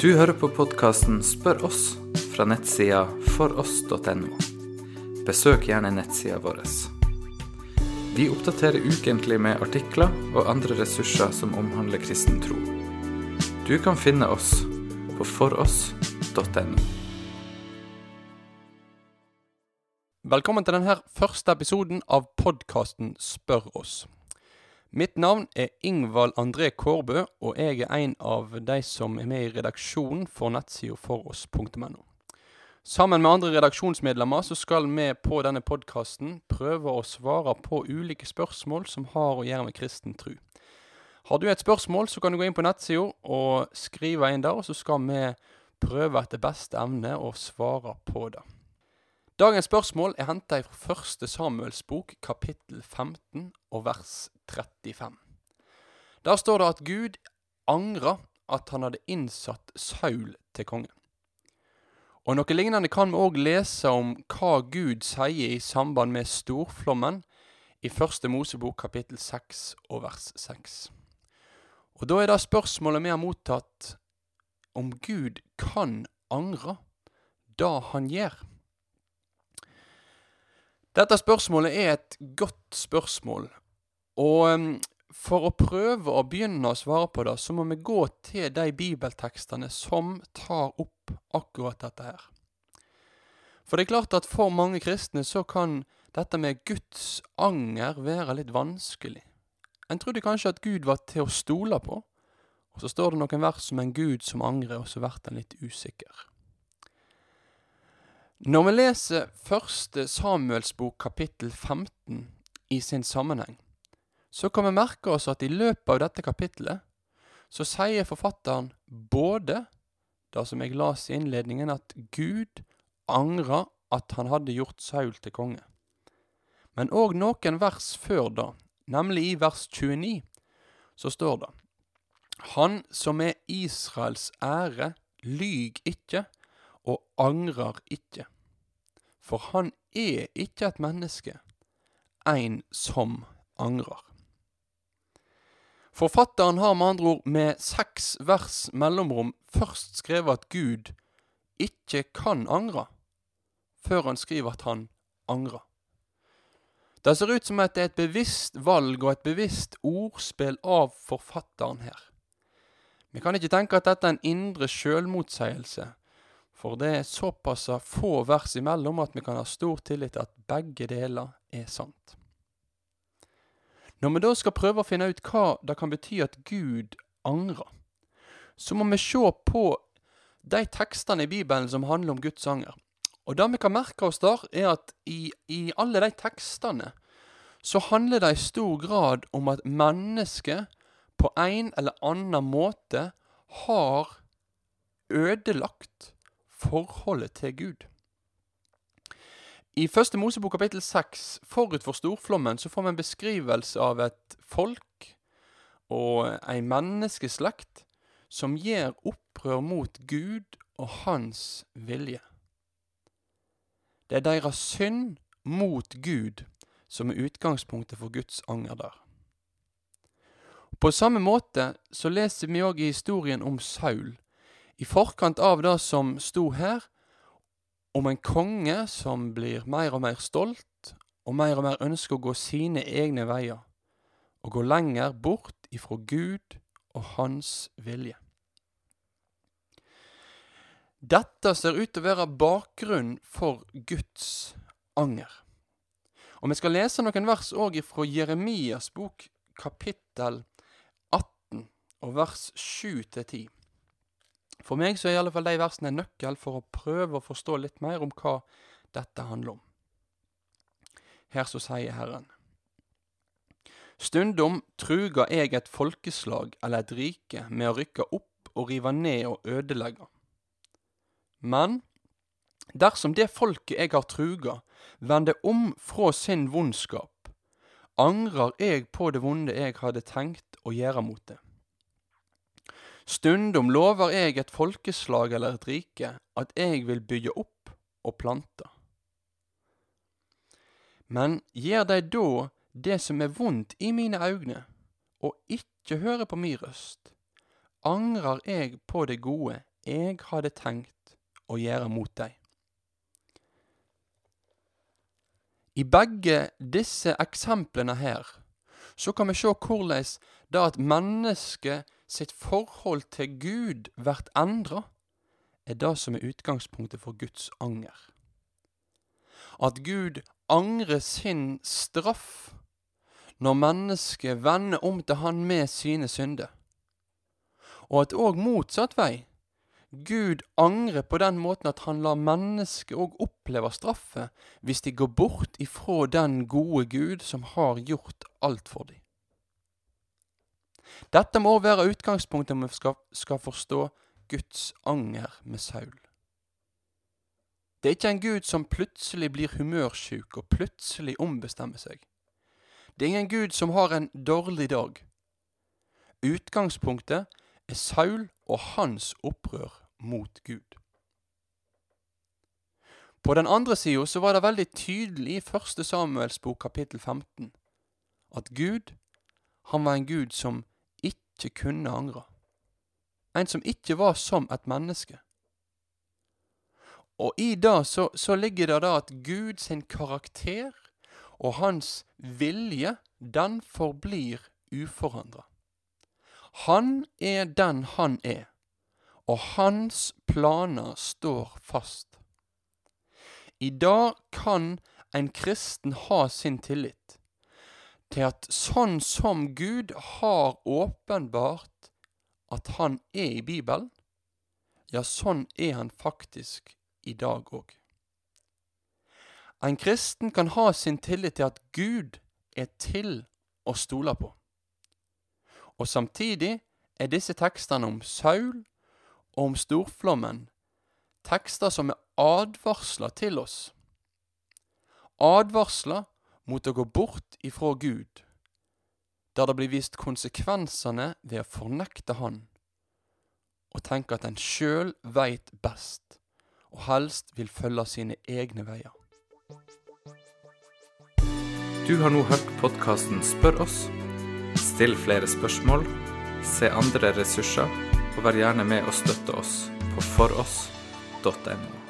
Du hører på podkasten Spør oss fra nettsida foross.no. Besøk gjerne nettsida vår. Vi oppdaterer ukentlig med artikler og andre ressurser som omhandler kristen tro. Du kan finne oss på foross.no. Velkommen til denne første episoden av podkasten Spør oss. Mitt navn er Ingvald André Kårbø, og jeg er en av de som er med i redaksjonen for nettsida foross.no. Sammen med andre redaksjonsmedlemmer så skal vi på denne podkasten prøve å svare på ulike spørsmål som har å gjøre med kristen tro. Har du et spørsmål, så kan du gå inn på nettsida og skrive inn der, og så skal vi prøve etter beste evne å svare på det. Dagens spørsmål er henta fra første Samuels bok, kapittel 15 og vers 35. Der står det at Gud angra at han hadde innsatt Saul til konge. Og Noe lignende kan vi òg lese om hva Gud sier i samband med storflommen i første Mosebok kapittel 6 og vers 6. Og Da er det spørsmålet vi har mottatt om Gud kan angre det han gjør. Dette spørsmålet er et godt spørsmål, og um, for å prøve å begynne å svare på det, så må vi gå til de bibeltekstene som tar opp akkurat dette her. For det er klart at for mange kristne så kan dette med Guds anger være litt vanskelig. En trodde kanskje at Gud var til å stole på, og så står det noen vers om en Gud som angrer, og så blir en litt usikker. Når vi leser første Samuels bok kapittel 15 i sin sammenheng, så kan vi merke oss at i løpet av dette kapittelet så sier forfatteren både det som jeg las i innledningen, at Gud angra at han hadde gjort Saul til konge. Men òg noen vers før da, nemlig i vers 29, så står det Han som er Israels ære, lyg ikke og angrer ikke for han er ikke et menneske, en som angrer. Forfatteren har med andre ord med seks vers mellomrom først skrevet at Gud ikke kan angre, før han skriver at han angrer. Det ser ut som at det er et bevisst valg og et bevisst ordspill av forfatteren her. Vi kan ikke tenke at dette er en indre sjølmotsigelse, for det er såpass få vers imellom at vi kan ha stor tillit til at begge deler er sant. Når vi da skal prøve å finne ut hva det kan bety at Gud angrer, så må vi se på de tekstene i Bibelen som handler om Guds anger. Og det vi kan merke oss der, er at i, i alle de tekstene så handler det i stor grad om at mennesket på en eller annen måte har ødelagt forholdet til Gud. I første Mosebok kapittel seks, forut for storflommen, så får vi en beskrivelse av et folk og ei menneskeslekt som gjør opprør mot Gud og hans vilje. Det er deres synd mot Gud som er utgangspunktet for Guds anger der. På samme måte så leser vi òg i historien om Saul, i forkant av det som sto her, om en konge som blir mer og mer stolt, og mer og mer ønsker å gå sine egne veier, og gå lenger bort ifra Gud og hans vilje. Dette ser ut til å være bakgrunnen for Guds anger. Og Vi skal lese noen vers òg fra Jeremias bok, kapittel 18, og vers 7 10. For meg så er i alle fall de versene en nøkkel for å prøve å forstå litt mer om hva dette handler om. Her så sier Herren. Stundom truger jeg et folkeslag eller et rike med å rykke opp og rive ned og ødelegge. Men dersom det folket jeg har truga, vender om fra sin vondskap, angrer jeg på det vonde jeg hadde tenkt å gjøre mot det. Stundom lover jeg et folkeslag eller et rike at jeg vil bygge opp og plante. Men gjør de da det som er vondt i mine øyne, og ikke hører på mi røst, angrer jeg på det gode jeg hadde tenkt å gjøre mot dei. I begge disse eksemplene her så kan vi se hvordan det at mennesket sitt forhold til Gud blir endra, er det som er utgangspunktet for Guds anger. At Gud angrer sin straff når mennesket vender om til Han med sine synder. Og at òg motsatt vei Gud angrer på den måten at han lar mennesket òg oppleve straffe hvis de går bort ifra den gode Gud som har gjort alt for dem. Dette må være utgangspunktet om vi skal, skal forstå Guds anger med Saul. Det er ikke en Gud som plutselig blir humørsjuk og plutselig ombestemmer seg. Det er ingen Gud som har en dårlig dag. Utgangspunktet er Saul og hans opprør mot Gud. På den andre sida så var det veldig tydelig i første Samuels bok kapittel 15 at Gud, han var en Gud som ikke kunne angre. En som ikke var som et menneske. Og i det så, så ligger det da at Gud sin karakter og hans vilje, den forblir uforandra. Han er den han er og hans planer står fast. I dag kan en kristen ha sin tillit til at sånn som Gud har åpenbart at han er i Bibelen, ja, sånn er han faktisk i dag òg. En kristen kan ha sin tillit til at Gud er til å stole på. Og samtidig er disse tekstene om Saul og om storflommen, tekster som er advarsler til oss. Advarsler mot å gå bort ifra Gud, der det blir vist konsekvensene ved å fornekte Han, og tenke at en sjøl veit best, og helst vil følge sine egne veier. Du har nå hørt podkasten Spør oss. Still flere spørsmål, se andre ressurser og vær gjerne med å støtte oss på foross.no.